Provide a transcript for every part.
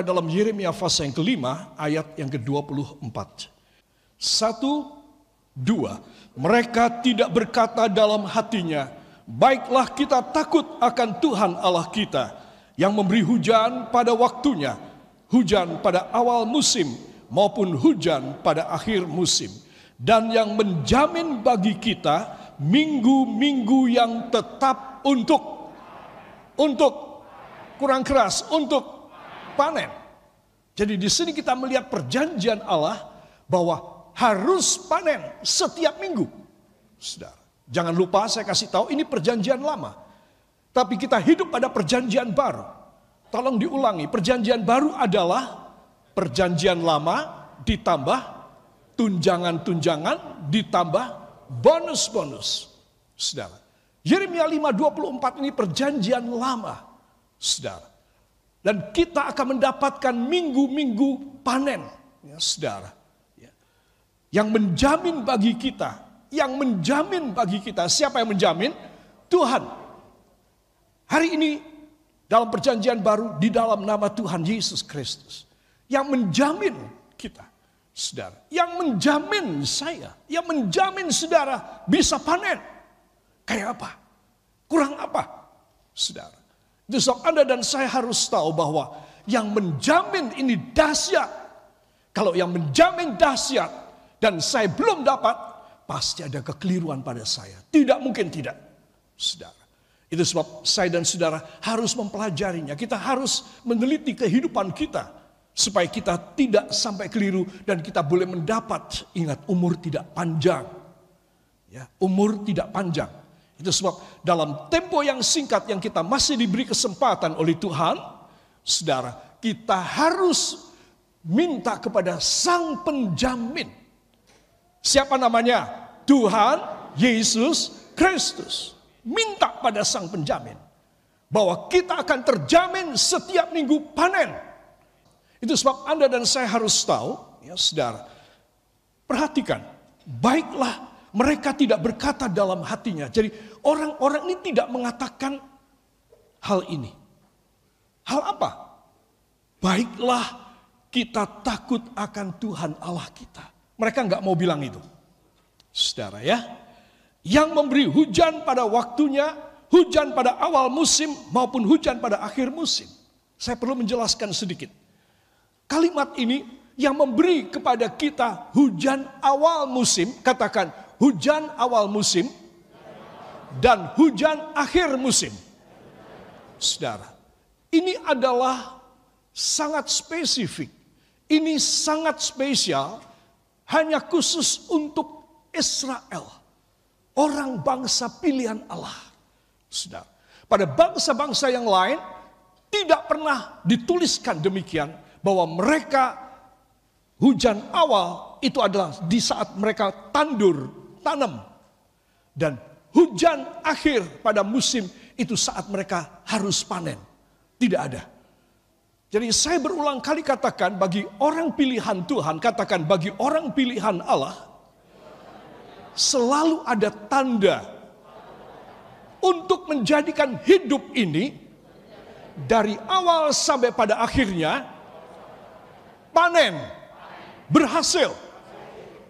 dalam Yeremia pasal yang kelima ayat yang ke-24. Satu, dua. Mereka tidak berkata dalam hatinya, baiklah kita takut akan Tuhan Allah kita yang memberi hujan pada waktunya, hujan pada awal musim maupun hujan pada akhir musim. Dan yang menjamin bagi kita minggu-minggu yang tetap untuk untuk kurang keras untuk panen. Jadi di sini kita melihat perjanjian Allah bahwa harus panen setiap minggu. Saudara, jangan lupa saya kasih tahu ini perjanjian lama. Tapi kita hidup pada perjanjian baru. Tolong diulangi, perjanjian baru adalah perjanjian lama ditambah tunjangan-tunjangan ditambah bonus-bonus. Saudara, Yeremia 5:24 ini perjanjian lama. Saudara. Dan kita akan mendapatkan minggu-minggu panen, ya, saudara. Ya. Yang menjamin bagi kita, yang menjamin bagi kita, siapa yang menjamin? Tuhan. Hari ini dalam perjanjian baru di dalam nama Tuhan Yesus Kristus. Yang menjamin kita, saudara. Yang menjamin saya, yang menjamin saudara bisa panen. Kayak apa? Kurang apa? Saudara. Sebab Anda dan saya harus tahu bahwa yang menjamin ini dahsyat. Kalau yang menjamin dahsyat dan saya belum dapat, pasti ada kekeliruan pada saya. Tidak mungkin tidak. Saudara. Itu sebab saya dan saudara harus mempelajarinya. Kita harus meneliti kehidupan kita. Supaya kita tidak sampai keliru dan kita boleh mendapat. Ingat umur tidak panjang. Ya, umur tidak panjang. Itu sebab dalam tempo yang singkat yang kita masih diberi kesempatan oleh Tuhan, saudara, kita harus minta kepada Sang Penjamin. Siapa namanya? Tuhan Yesus Kristus. Minta pada Sang Penjamin bahwa kita akan terjamin setiap minggu panen. Itu sebab Anda dan saya harus tahu, ya saudara. Perhatikan, baiklah mereka tidak berkata dalam hatinya. Jadi orang-orang ini tidak mengatakan hal ini. Hal apa? Baiklah kita takut akan Tuhan Allah kita. Mereka nggak mau bilang itu. Saudara ya. Yang memberi hujan pada waktunya, hujan pada awal musim maupun hujan pada akhir musim. Saya perlu menjelaskan sedikit. Kalimat ini yang memberi kepada kita hujan awal musim, katakan hujan awal musim dan hujan akhir musim. Saudara, ini adalah sangat spesifik. Ini sangat spesial hanya khusus untuk Israel. Orang bangsa pilihan Allah. Saudara, pada bangsa-bangsa yang lain tidak pernah dituliskan demikian bahwa mereka hujan awal itu adalah di saat mereka tandur tanam. Dan hujan akhir pada musim itu saat mereka harus panen. Tidak ada. Jadi saya berulang kali katakan bagi orang pilihan Tuhan, katakan bagi orang pilihan Allah, selalu ada tanda untuk menjadikan hidup ini dari awal sampai pada akhirnya panen, berhasil.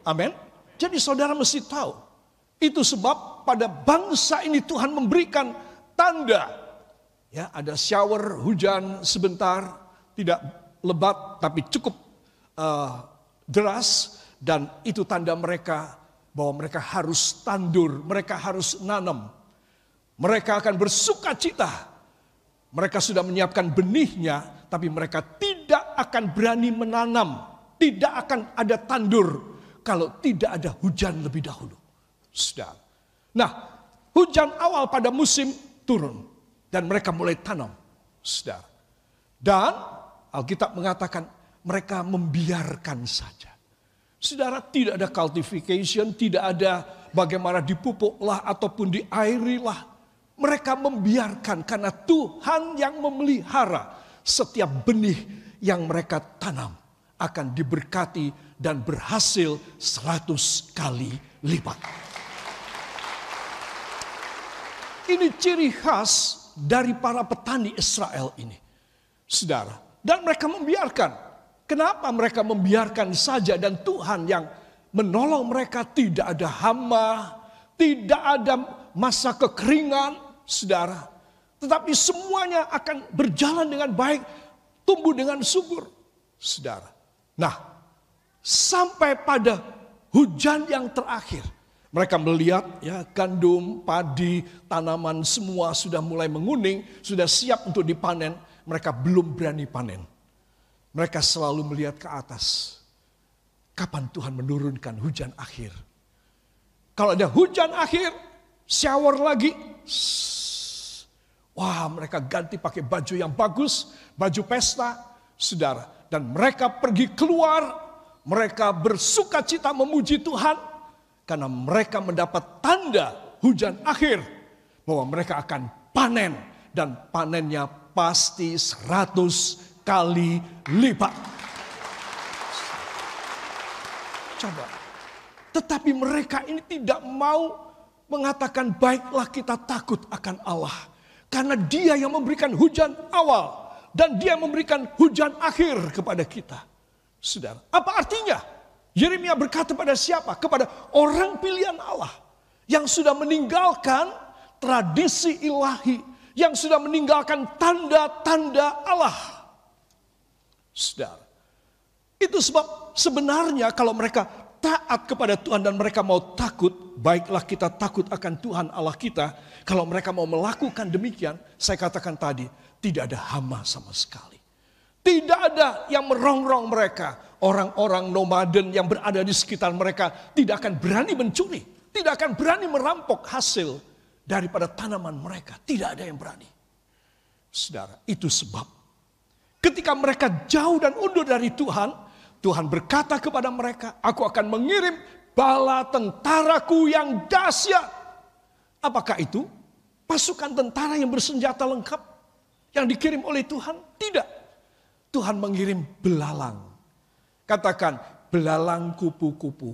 Amin. Jadi saudara mesti tahu. Itu sebab pada bangsa ini Tuhan memberikan tanda. Ya, ada shower hujan sebentar, tidak lebat tapi cukup uh, deras dan itu tanda mereka bahwa mereka harus tandur, mereka harus nanam. Mereka akan bersuka cita. Mereka sudah menyiapkan benihnya, tapi mereka tidak akan berani menanam, tidak akan ada tandur kalau tidak ada hujan lebih dahulu. Sudah. Nah, hujan awal pada musim turun dan mereka mulai tanam. Sudah. Dan Alkitab mengatakan mereka membiarkan saja. Saudara, tidak ada cultivation, tidak ada bagaimana dipupuklah ataupun diairilah. Mereka membiarkan karena Tuhan yang memelihara setiap benih yang mereka tanam akan diberkati dan berhasil seratus kali lipat. Ini ciri khas dari para petani Israel ini. Saudara, Dan mereka membiarkan. Kenapa mereka membiarkan saja dan Tuhan yang menolong mereka tidak ada hama, tidak ada masa kekeringan, saudara. Tetapi semuanya akan berjalan dengan baik, tumbuh dengan subur, saudara. Nah, sampai pada hujan yang terakhir, mereka melihat ya gandum, padi, tanaman semua sudah mulai menguning, sudah siap untuk dipanen. Mereka belum berani panen. Mereka selalu melihat ke atas. Kapan Tuhan menurunkan hujan akhir? Kalau ada hujan akhir, shower lagi. Wah, mereka ganti pakai baju yang bagus, baju pesta, saudara. Dan mereka pergi keluar, mereka bersuka cita memuji Tuhan, karena mereka mendapat tanda hujan akhir, bahwa mereka akan panen, dan panennya pasti seratus kali lipat. Coba. Tetapi mereka ini tidak mau mengatakan baiklah kita takut akan Allah. Karena dia yang memberikan hujan awal. Dan dia memberikan hujan akhir kepada kita. Saudara, apa artinya? Yeremia berkata pada siapa? Kepada orang pilihan Allah. Yang sudah meninggalkan tradisi ilahi. Yang sudah meninggalkan tanda-tanda Allah. Saudara. Itu sebab sebenarnya kalau mereka taat kepada Tuhan dan mereka mau takut, baiklah kita takut akan Tuhan Allah kita. Kalau mereka mau melakukan demikian, saya katakan tadi, tidak ada hama sama sekali. Tidak ada yang merongrong mereka. Orang-orang nomaden yang berada di sekitar mereka tidak akan berani mencuri. Tidak akan berani merampok hasil daripada tanaman mereka. Tidak ada yang berani. Saudara, itu sebab Ketika mereka jauh dan undur dari Tuhan, Tuhan berkata kepada mereka, aku akan mengirim bala tentaraku yang dahsyat. Apakah itu? Pasukan tentara yang bersenjata lengkap yang dikirim oleh Tuhan? Tidak. Tuhan mengirim belalang. Katakan, belalang kupu-kupu.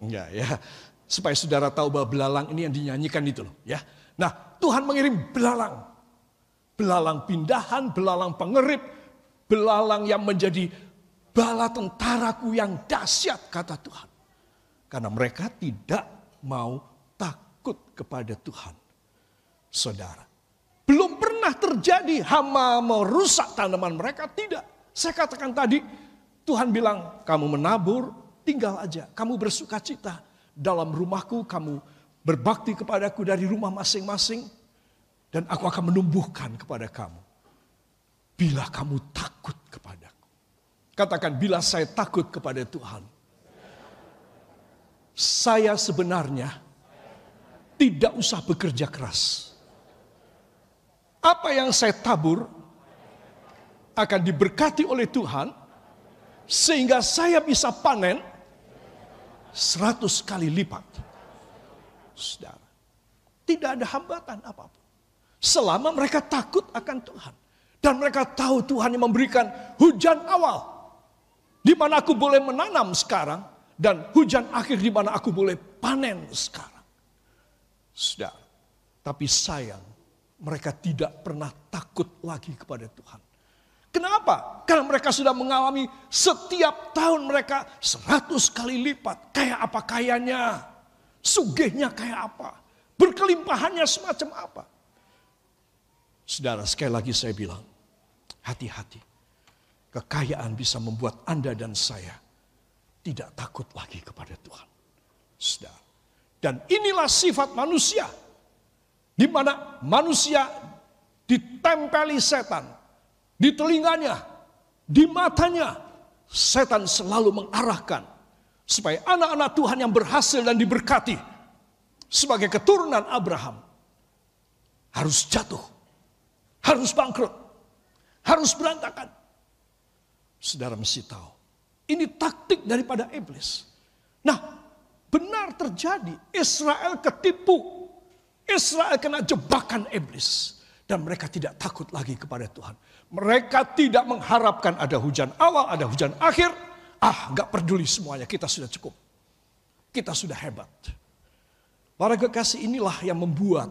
Enggak ya. Supaya saudara tahu bahwa belalang ini yang dinyanyikan itu loh ya. Nah, Tuhan mengirim belalang belalang pindahan, belalang pengerip, belalang yang menjadi bala tentaraku yang dahsyat kata Tuhan. Karena mereka tidak mau takut kepada Tuhan. Saudara, belum pernah terjadi hama merusak tanaman mereka, tidak. Saya katakan tadi, Tuhan bilang, kamu menabur, tinggal aja. Kamu bersuka cita dalam rumahku, kamu berbakti kepadaku dari rumah masing-masing. Dan aku akan menumbuhkan kepada kamu. Bila kamu takut kepadaku. Katakan, bila saya takut kepada Tuhan. Saya sebenarnya tidak usah bekerja keras. Apa yang saya tabur akan diberkati oleh Tuhan sehingga saya bisa panen seratus kali lipat. Saudara, tidak ada hambatan apa pun. Selama mereka takut akan Tuhan. Dan mereka tahu Tuhan yang memberikan hujan awal. Di mana aku boleh menanam sekarang. Dan hujan akhir di mana aku boleh panen sekarang. Sudah. Tapi sayang. Mereka tidak pernah takut lagi kepada Tuhan. Kenapa? Karena mereka sudah mengalami setiap tahun mereka seratus kali lipat. Kayak apa kayanya? Sugihnya kayak apa? Berkelimpahannya semacam apa? Saudara, sekali lagi saya bilang, hati-hati. Kekayaan bisa membuat Anda dan saya tidak takut lagi kepada Tuhan. Saudara. Dan inilah sifat manusia. Di mana manusia ditempeli setan. Di telinganya, di matanya. Setan selalu mengarahkan. Supaya anak-anak Tuhan yang berhasil dan diberkati. Sebagai keturunan Abraham. Harus jatuh harus bangkrut, harus berantakan. Saudara mesti tahu, ini taktik daripada iblis. Nah, benar terjadi, Israel ketipu. Israel kena jebakan iblis. Dan mereka tidak takut lagi kepada Tuhan. Mereka tidak mengharapkan ada hujan awal, ada hujan akhir. Ah, nggak peduli semuanya, kita sudah cukup. Kita sudah hebat. Para kekasih inilah yang membuat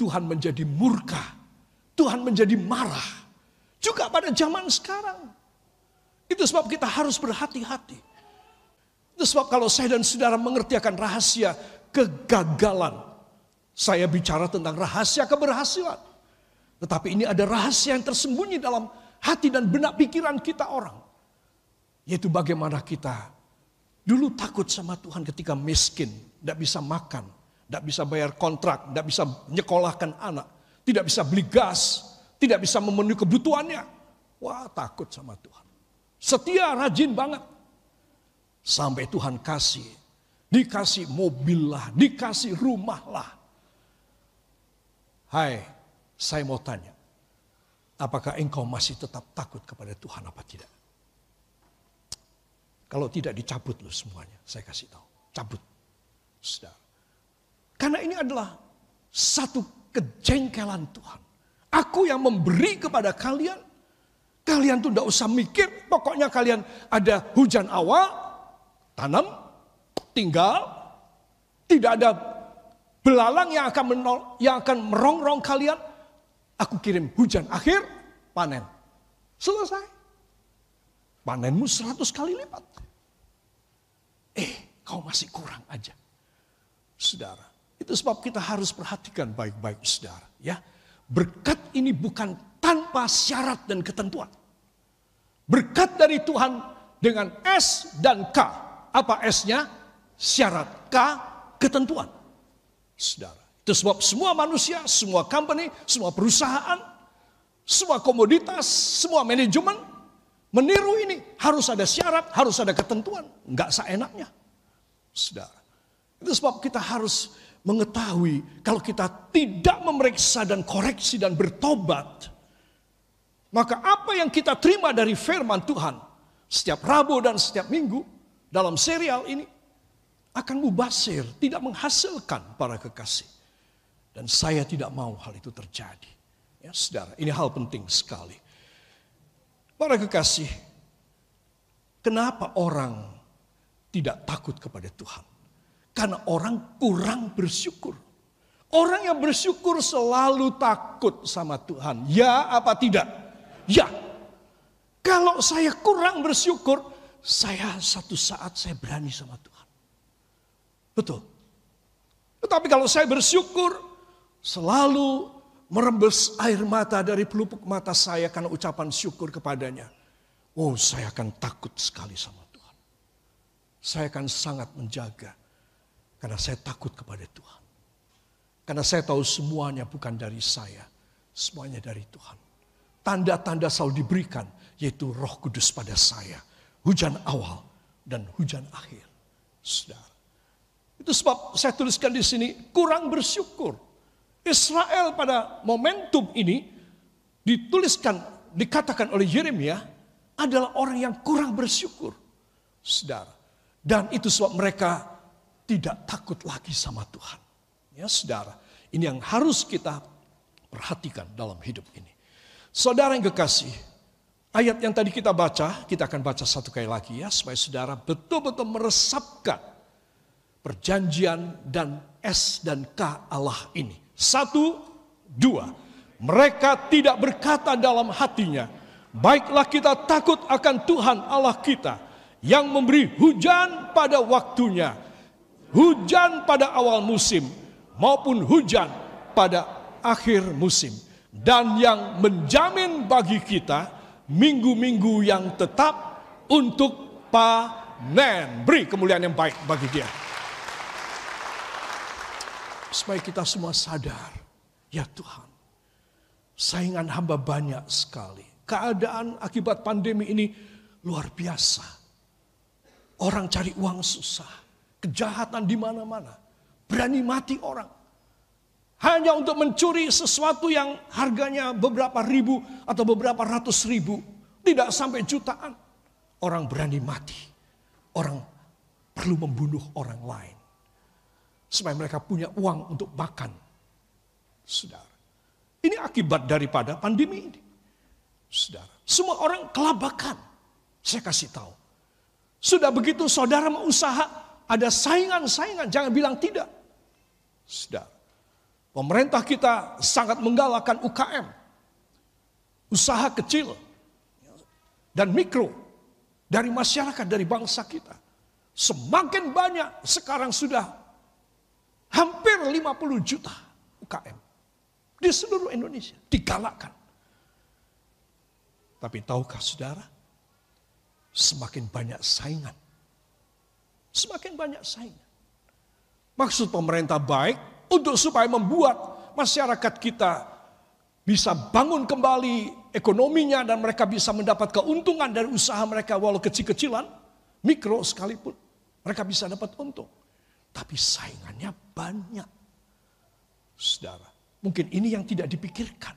Tuhan menjadi murka Tuhan menjadi marah. Juga pada zaman sekarang. Itu sebab kita harus berhati-hati. Itu sebab kalau saya dan saudara mengerti akan rahasia kegagalan. Saya bicara tentang rahasia keberhasilan. Tetapi ini ada rahasia yang tersembunyi dalam hati dan benak pikiran kita orang. Yaitu bagaimana kita dulu takut sama Tuhan ketika miskin. Tidak bisa makan. Tidak bisa bayar kontrak. Tidak bisa menyekolahkan anak. Tidak bisa beli gas. Tidak bisa memenuhi kebutuhannya. Wah takut sama Tuhan. Setia rajin banget. Sampai Tuhan kasih. Dikasih mobil lah, dikasih rumah lah. Hai, saya mau tanya. Apakah engkau masih tetap takut kepada Tuhan apa tidak? Kalau tidak dicabut loh semuanya, saya kasih tahu. Cabut. Sudah. Karena ini adalah satu kejengkelan Tuhan. Aku yang memberi kepada kalian, kalian tuh tidak usah mikir, pokoknya kalian ada hujan awal, tanam, tinggal, tidak ada belalang yang akan menol, yang akan merongrong kalian. Aku kirim hujan akhir, panen. Selesai. Panenmu seratus kali lipat. Eh, kau masih kurang aja. Saudara, itu sebab kita harus perhatikan baik-baik saudara. Ya, Berkat ini bukan tanpa syarat dan ketentuan. Berkat dari Tuhan dengan S dan K apa S-nya? Syarat. K, ketentuan. Saudara. Itu sebab semua manusia, semua company, semua perusahaan, semua komoditas, semua manajemen meniru ini. Harus ada syarat, harus ada ketentuan. Enggak seenaknya. Saudara. Itu sebab kita harus mengetahui kalau kita tidak memeriksa dan koreksi dan bertobat, maka apa yang kita terima dari firman Tuhan setiap Rabu dan setiap Minggu dalam serial ini akan mubasir, tidak menghasilkan para kekasih. Dan saya tidak mau hal itu terjadi. Ya, saudara, ini hal penting sekali. Para kekasih, kenapa orang tidak takut kepada Tuhan? Karena orang kurang bersyukur. Orang yang bersyukur selalu takut sama Tuhan. Ya apa tidak? Ya. Kalau saya kurang bersyukur, saya satu saat saya berani sama Tuhan. Betul. Tetapi kalau saya bersyukur, selalu merembes air mata dari pelupuk mata saya karena ucapan syukur kepadanya. Oh saya akan takut sekali sama Tuhan. Saya akan sangat menjaga. Karena saya takut kepada Tuhan. Karena saya tahu semuanya bukan dari saya. Semuanya dari Tuhan. Tanda-tanda selalu diberikan. Yaitu roh kudus pada saya hujan awal dan hujan akhir. Saudara. Itu sebab saya tuliskan di sini kurang bersyukur. Israel pada momentum ini dituliskan, dikatakan oleh Yeremia adalah orang yang kurang bersyukur. Saudara. Dan itu sebab mereka tidak takut lagi sama Tuhan. Ya saudara, ini yang harus kita perhatikan dalam hidup ini. Saudara yang kekasih, Ayat yang tadi kita baca, kita akan baca satu kali lagi ya, supaya saudara betul-betul meresapkan perjanjian dan S dan K Allah ini. Satu, dua. Mereka tidak berkata dalam hatinya, baiklah kita takut akan Tuhan Allah kita yang memberi hujan pada waktunya, hujan pada awal musim maupun hujan pada akhir musim dan yang menjamin bagi kita minggu-minggu yang tetap untuk panen. Beri kemuliaan yang baik bagi dia. Supaya kita semua sadar, ya Tuhan, saingan hamba banyak sekali. Keadaan akibat pandemi ini luar biasa. Orang cari uang susah, kejahatan di mana-mana, berani mati orang. Hanya untuk mencuri sesuatu yang harganya beberapa ribu atau beberapa ratus ribu. Tidak sampai jutaan. Orang berani mati. Orang perlu membunuh orang lain. Supaya mereka punya uang untuk makan. Saudara. Ini akibat daripada pandemi ini. Saudara. Semua orang kelabakan. Saya kasih tahu. Sudah begitu saudara mau usaha. Ada saingan-saingan. Jangan bilang tidak. Saudara. Pemerintah kita sangat menggalakkan UKM. usaha kecil dan mikro dari masyarakat, dari bangsa kita. Semakin banyak sekarang sudah hampir 50 juta UKM di seluruh Indonesia digalakkan. Tapi tahukah saudara, semakin banyak saingan. Semakin banyak saingan. Maksud pemerintah baik untuk supaya membuat masyarakat kita bisa bangun kembali ekonominya dan mereka bisa mendapat keuntungan dari usaha mereka walau kecil-kecilan, mikro sekalipun. Mereka bisa dapat untung. Tapi saingannya banyak. Saudara, mungkin ini yang tidak dipikirkan.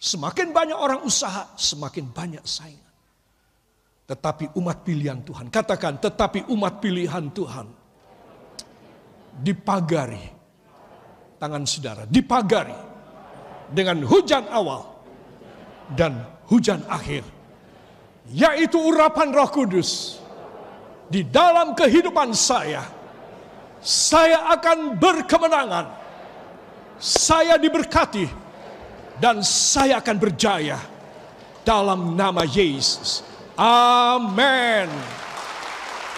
Semakin banyak orang usaha, semakin banyak saingan. Tetapi umat pilihan Tuhan, katakan tetapi umat pilihan Tuhan dipagari tangan saudara, dipagari dengan hujan awal dan hujan akhir, yaitu urapan Roh Kudus di dalam kehidupan saya, saya akan berkemenangan. Saya diberkati dan saya akan berjaya dalam nama Yesus. Amin.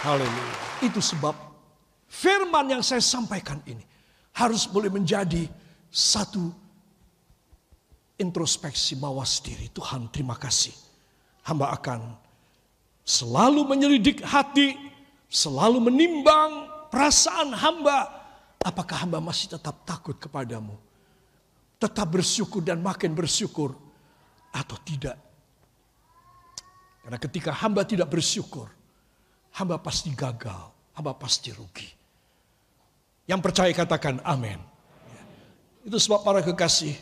Haleluya. Itu sebab firman yang saya sampaikan ini harus boleh menjadi satu introspeksi mawas diri. Tuhan terima kasih. Hamba akan selalu menyelidik hati, selalu menimbang perasaan hamba. Apakah hamba masih tetap takut kepadamu? Tetap bersyukur dan makin bersyukur atau tidak? Karena ketika hamba tidak bersyukur, hamba pasti gagal, hamba pasti rugi. Yang percaya katakan amin. Itu sebab para kekasih,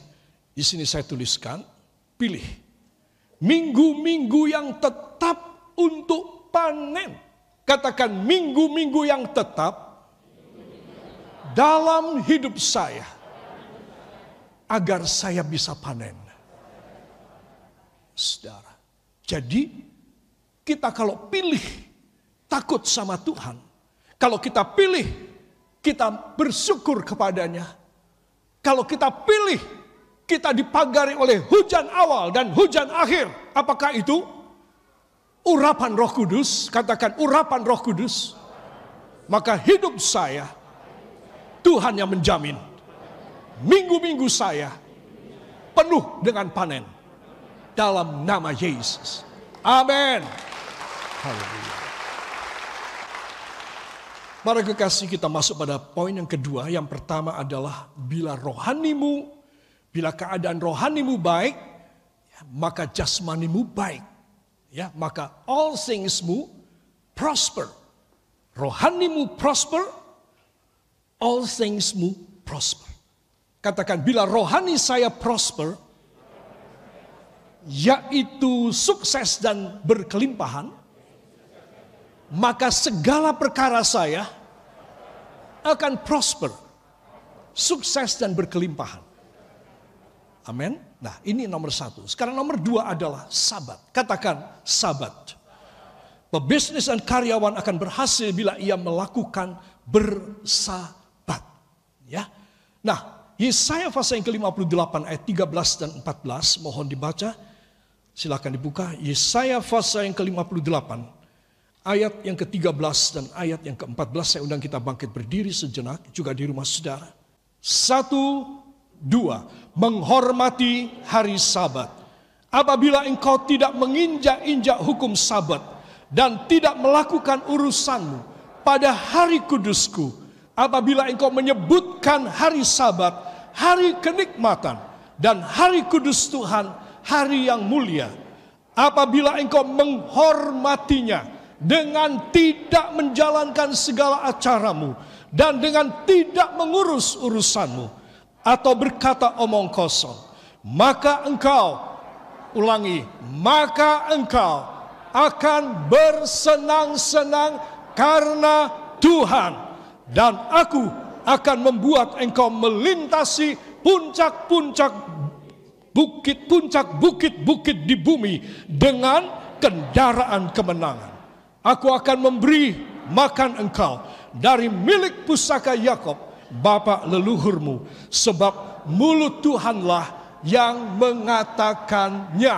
di sini saya tuliskan, pilih minggu-minggu yang tetap untuk panen. Katakan minggu-minggu yang tetap dalam hidup saya agar saya bisa panen. Saudara, jadi kita kalau pilih takut sama Tuhan, kalau kita pilih kita bersyukur kepadanya, kalau kita pilih kita dipagari oleh hujan awal dan hujan akhir, apakah itu? Urapan Roh Kudus, katakan urapan Roh Kudus, maka hidup saya Tuhan yang menjamin. Minggu-minggu saya penuh dengan panen dalam nama Yesus. Amin. Haleluya. Kekasih kita masuk pada poin yang kedua. Yang pertama adalah bila rohanimu, bila keadaan rohanimu baik, maka jasmanimu baik ya maka all thingsmu prosper. Rohanimu prosper, all thingsmu prosper. Katakan bila rohani saya prosper, yaitu sukses dan berkelimpahan, maka segala perkara saya akan prosper, sukses dan berkelimpahan. Amin. Nah ini nomor satu. Sekarang nomor dua adalah sabat. Katakan sabat. Pebisnis dan karyawan akan berhasil bila ia melakukan bersabat. Ya. Nah, Yesaya pasal yang ke-58 ayat 13 dan 14 mohon dibaca. Silakan dibuka. Yesaya pasal yang ke-58 ayat yang ke-13 dan ayat yang ke-14 saya undang kita bangkit berdiri sejenak juga di rumah saudara. Satu, dua menghormati hari sabat. Apabila engkau tidak menginjak-injak hukum sabat dan tidak melakukan urusanmu pada hari kudusku, apabila engkau menyebutkan hari sabat, hari kenikmatan dan hari kudus Tuhan, hari yang mulia, apabila engkau menghormatinya dengan tidak menjalankan segala acaramu dan dengan tidak mengurus urusanmu, atau berkata omong kosong, maka engkau ulangi, maka engkau akan bersenang-senang karena Tuhan dan aku akan membuat engkau melintasi puncak-puncak bukit puncak bukit-bukit di bumi dengan kendaraan kemenangan. Aku akan memberi makan engkau dari milik pusaka Yakob Bapak leluhurmu. Sebab mulut Tuhanlah yang mengatakannya.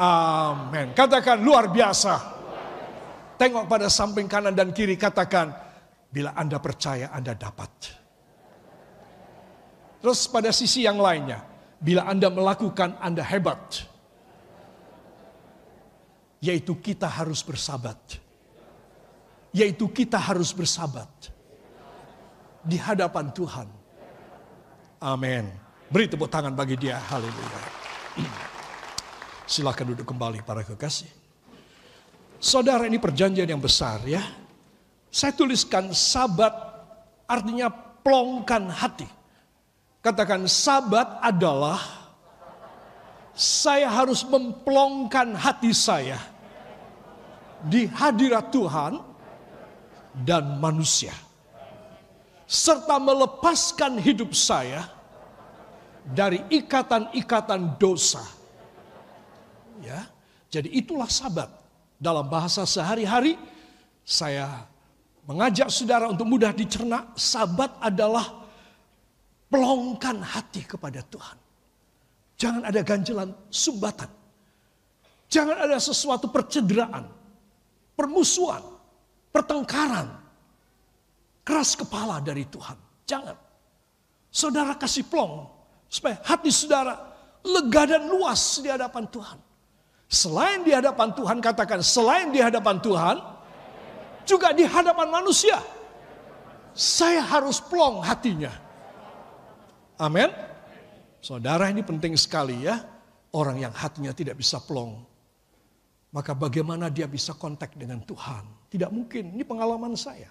Amin. Katakan luar biasa. Tengok pada samping kanan dan kiri katakan, bila Anda percaya Anda dapat. Terus pada sisi yang lainnya, bila Anda melakukan Anda hebat. Yaitu kita harus bersabat. Yaitu kita harus bersabat. Di hadapan Tuhan. Amin. Beri tepuk tangan bagi dia. Haleluya. Silakan duduk kembali para kekasih. Saudara ini perjanjian yang besar ya. Saya tuliskan sabat artinya plongkan hati. Katakan sabat adalah saya harus memplongkan hati saya di hadirat Tuhan dan manusia. Serta melepaskan hidup saya dari ikatan-ikatan dosa. Ya, jadi itulah sabat. Dalam bahasa sehari-hari saya mengajak saudara untuk mudah dicerna, sabat adalah pelongkan hati kepada Tuhan. Jangan ada ganjelan sumbatan. Jangan ada sesuatu percederaan, permusuhan, pertengkaran, keras kepala dari Tuhan. Jangan. Saudara kasih plong Supaya hati saudara lega dan luas di hadapan Tuhan. Selain di hadapan Tuhan, katakan selain di hadapan Tuhan, juga di hadapan manusia. Saya harus plong hatinya. Amin. Saudara ini penting sekali ya. Orang yang hatinya tidak bisa plong. Maka bagaimana dia bisa kontak dengan Tuhan? Tidak mungkin. Ini pengalaman saya.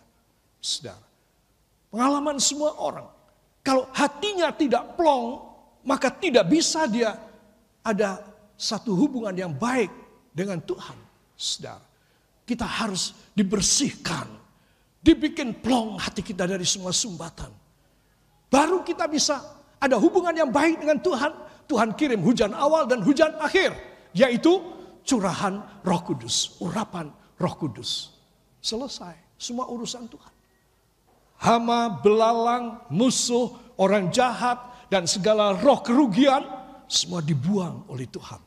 Saudara. Pengalaman semua orang. Kalau hatinya tidak plong, maka tidak bisa dia ada satu hubungan yang baik dengan Tuhan. Saudara, kita harus dibersihkan, dibikin plong hati kita dari semua sumbatan. Baru kita bisa ada hubungan yang baik dengan Tuhan. Tuhan kirim hujan awal dan hujan akhir, yaitu curahan Roh Kudus, urapan Roh Kudus. Selesai semua urusan Tuhan. Hama, belalang, musuh, orang jahat, dan segala roh kerugian semua dibuang oleh Tuhan.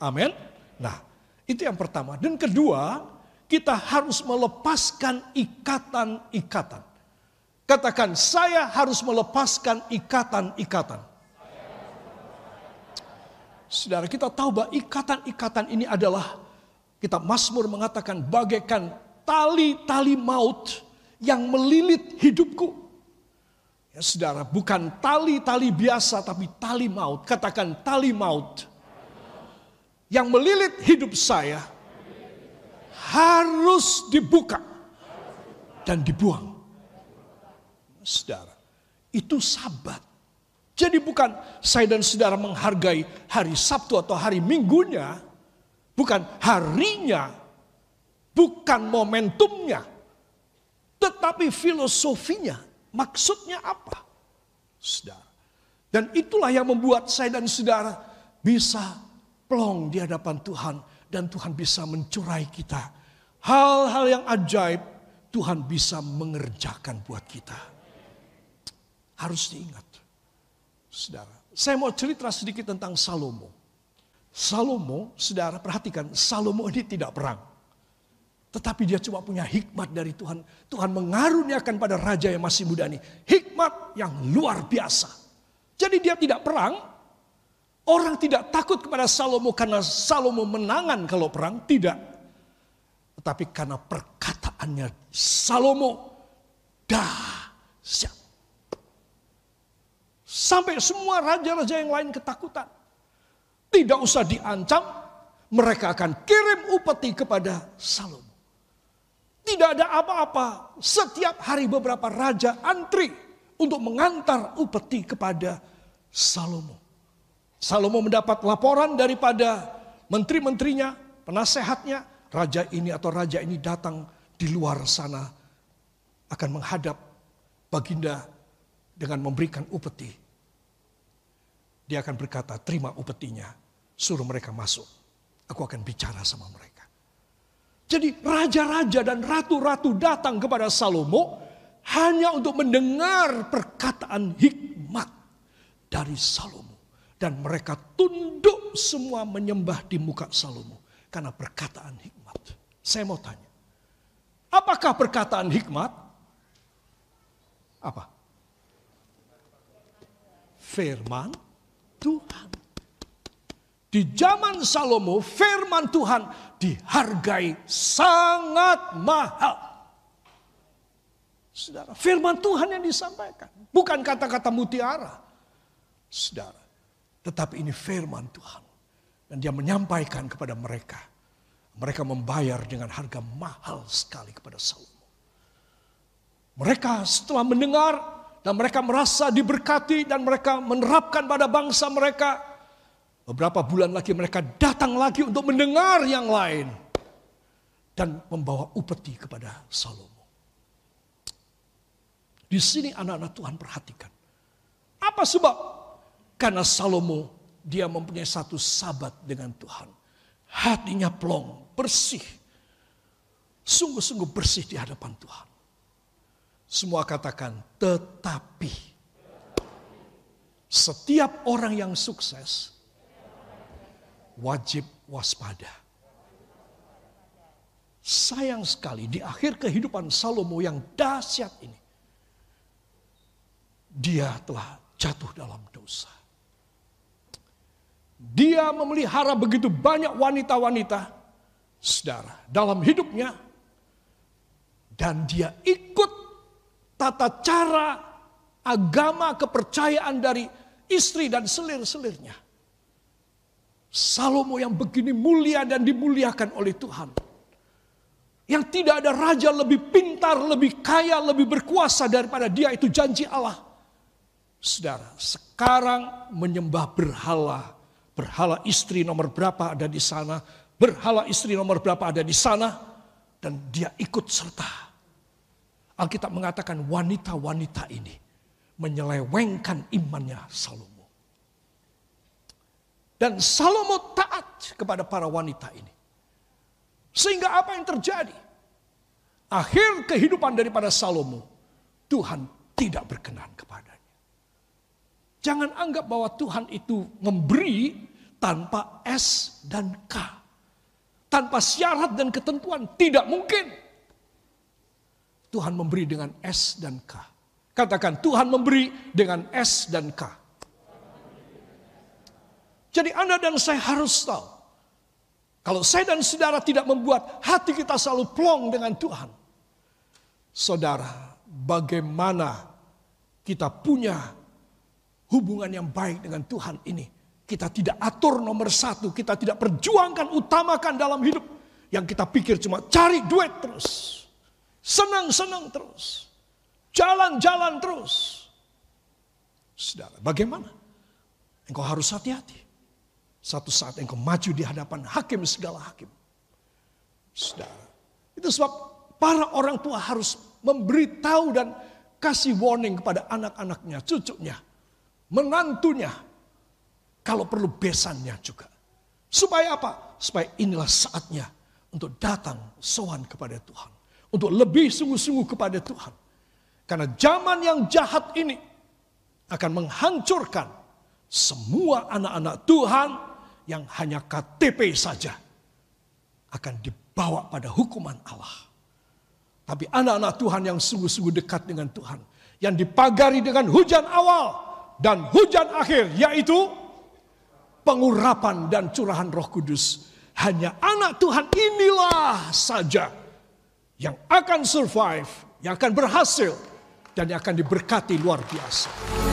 Amin. Nah, itu yang pertama. Dan kedua, kita harus melepaskan ikatan-ikatan. Katakan, saya harus melepaskan ikatan-ikatan. Saudara, kita tahu bahwa ikatan-ikatan ini adalah kita Mazmur mengatakan bagaikan tali-tali maut yang melilit hidupku. Ya, saudara, bukan tali-tali biasa tapi tali maut. Katakan tali maut. Yang melilit hidup saya harus dibuka dan dibuang. Saudara, itu sabat. Jadi bukan saya dan saudara menghargai hari Sabtu atau hari Minggunya. Bukan harinya. Bukan momentumnya. Tetapi filosofinya Maksudnya apa? Saudara. Dan itulah yang membuat saya dan saudara bisa plong di hadapan Tuhan. Dan Tuhan bisa mencurai kita. Hal-hal yang ajaib Tuhan bisa mengerjakan buat kita. Harus diingat. Saudara. Saya mau cerita sedikit tentang Salomo. Salomo, saudara perhatikan, Salomo ini tidak perang. Tetapi dia cuma punya hikmat dari Tuhan. Tuhan mengaruniakan pada raja yang masih muda ini. Hikmat yang luar biasa. Jadi dia tidak perang. Orang tidak takut kepada Salomo karena Salomo menangan kalau perang. Tidak. Tetapi karena perkataannya Salomo dahsyat. Sampai semua raja-raja yang lain ketakutan. Tidak usah diancam, mereka akan kirim upeti kepada Salomo. Tidak ada apa-apa. Setiap hari beberapa raja antri untuk mengantar upeti kepada Salomo. Salomo mendapat laporan daripada menteri-menterinya, penasehatnya. Raja ini atau raja ini datang di luar sana akan menghadap baginda dengan memberikan upeti. Dia akan berkata, terima upetinya, suruh mereka masuk. Aku akan bicara sama mereka. Jadi raja-raja dan ratu-ratu datang kepada Salomo hanya untuk mendengar perkataan hikmat dari Salomo. Dan mereka tunduk semua menyembah di muka Salomo. Karena perkataan hikmat. Saya mau tanya. Apakah perkataan hikmat? Apa? Firman Tuhan. Di zaman Salomo, firman Tuhan dihargai sangat mahal. Saudara, firman Tuhan yang disampaikan. Bukan kata-kata mutiara. Saudara, tetapi ini firman Tuhan. Dan dia menyampaikan kepada mereka. Mereka membayar dengan harga mahal sekali kepada Salomo. Mereka setelah mendengar dan mereka merasa diberkati dan mereka menerapkan pada bangsa mereka. Beberapa bulan lagi mereka datang lagi untuk mendengar yang lain. Dan membawa upeti kepada Salomo. Di sini anak-anak Tuhan perhatikan. Apa sebab? Karena Salomo dia mempunyai satu sabat dengan Tuhan. Hatinya plong, bersih. Sungguh-sungguh bersih di hadapan Tuhan. Semua katakan tetapi. Setiap orang yang sukses wajib waspada. Sayang sekali di akhir kehidupan Salomo yang dahsyat ini. Dia telah jatuh dalam dosa. Dia memelihara begitu banyak wanita-wanita, saudara, dalam hidupnya. Dan dia ikut tata cara agama kepercayaan dari istri dan selir-selirnya. Salomo yang begini mulia dan dimuliakan oleh Tuhan. Yang tidak ada raja lebih pintar, lebih kaya, lebih berkuasa daripada dia itu janji Allah. Saudara, sekarang menyembah berhala Berhala istri nomor berapa ada di sana. Berhala istri nomor berapa ada di sana. Dan dia ikut serta. Alkitab mengatakan wanita-wanita ini menyelewengkan imannya Salomo. Dan Salomo taat kepada para wanita ini. Sehingga apa yang terjadi? Akhir kehidupan daripada Salomo, Tuhan tidak berkenan kepadanya. Jangan anggap bahwa Tuhan itu memberi tanpa S dan K. Tanpa syarat dan ketentuan. Tidak mungkin. Tuhan memberi dengan S dan K. Katakan Tuhan memberi dengan S dan K. Jadi Anda dan saya harus tahu. Kalau saya dan saudara tidak membuat hati kita selalu plong dengan Tuhan. Saudara, bagaimana kita punya hubungan yang baik dengan Tuhan ini kita tidak atur nomor satu, kita tidak perjuangkan, utamakan dalam hidup. Yang kita pikir cuma cari duit terus. Senang-senang terus. Jalan-jalan terus. Saudara, bagaimana? Engkau harus hati-hati. Satu saat engkau maju di hadapan hakim segala hakim. Saudara, itu sebab para orang tua harus memberitahu dan kasih warning kepada anak-anaknya, cucunya, menantunya, kalau perlu besannya juga. Supaya apa? Supaya inilah saatnya untuk datang sowan kepada Tuhan. Untuk lebih sungguh-sungguh kepada Tuhan. Karena zaman yang jahat ini akan menghancurkan semua anak-anak Tuhan yang hanya KTP saja akan dibawa pada hukuman Allah. Tapi anak-anak Tuhan yang sungguh-sungguh dekat dengan Tuhan, yang dipagari dengan hujan awal dan hujan akhir, yaitu pengurapan dan curahan roh kudus. Hanya anak Tuhan inilah saja yang akan survive, yang akan berhasil, dan yang akan diberkati luar biasa.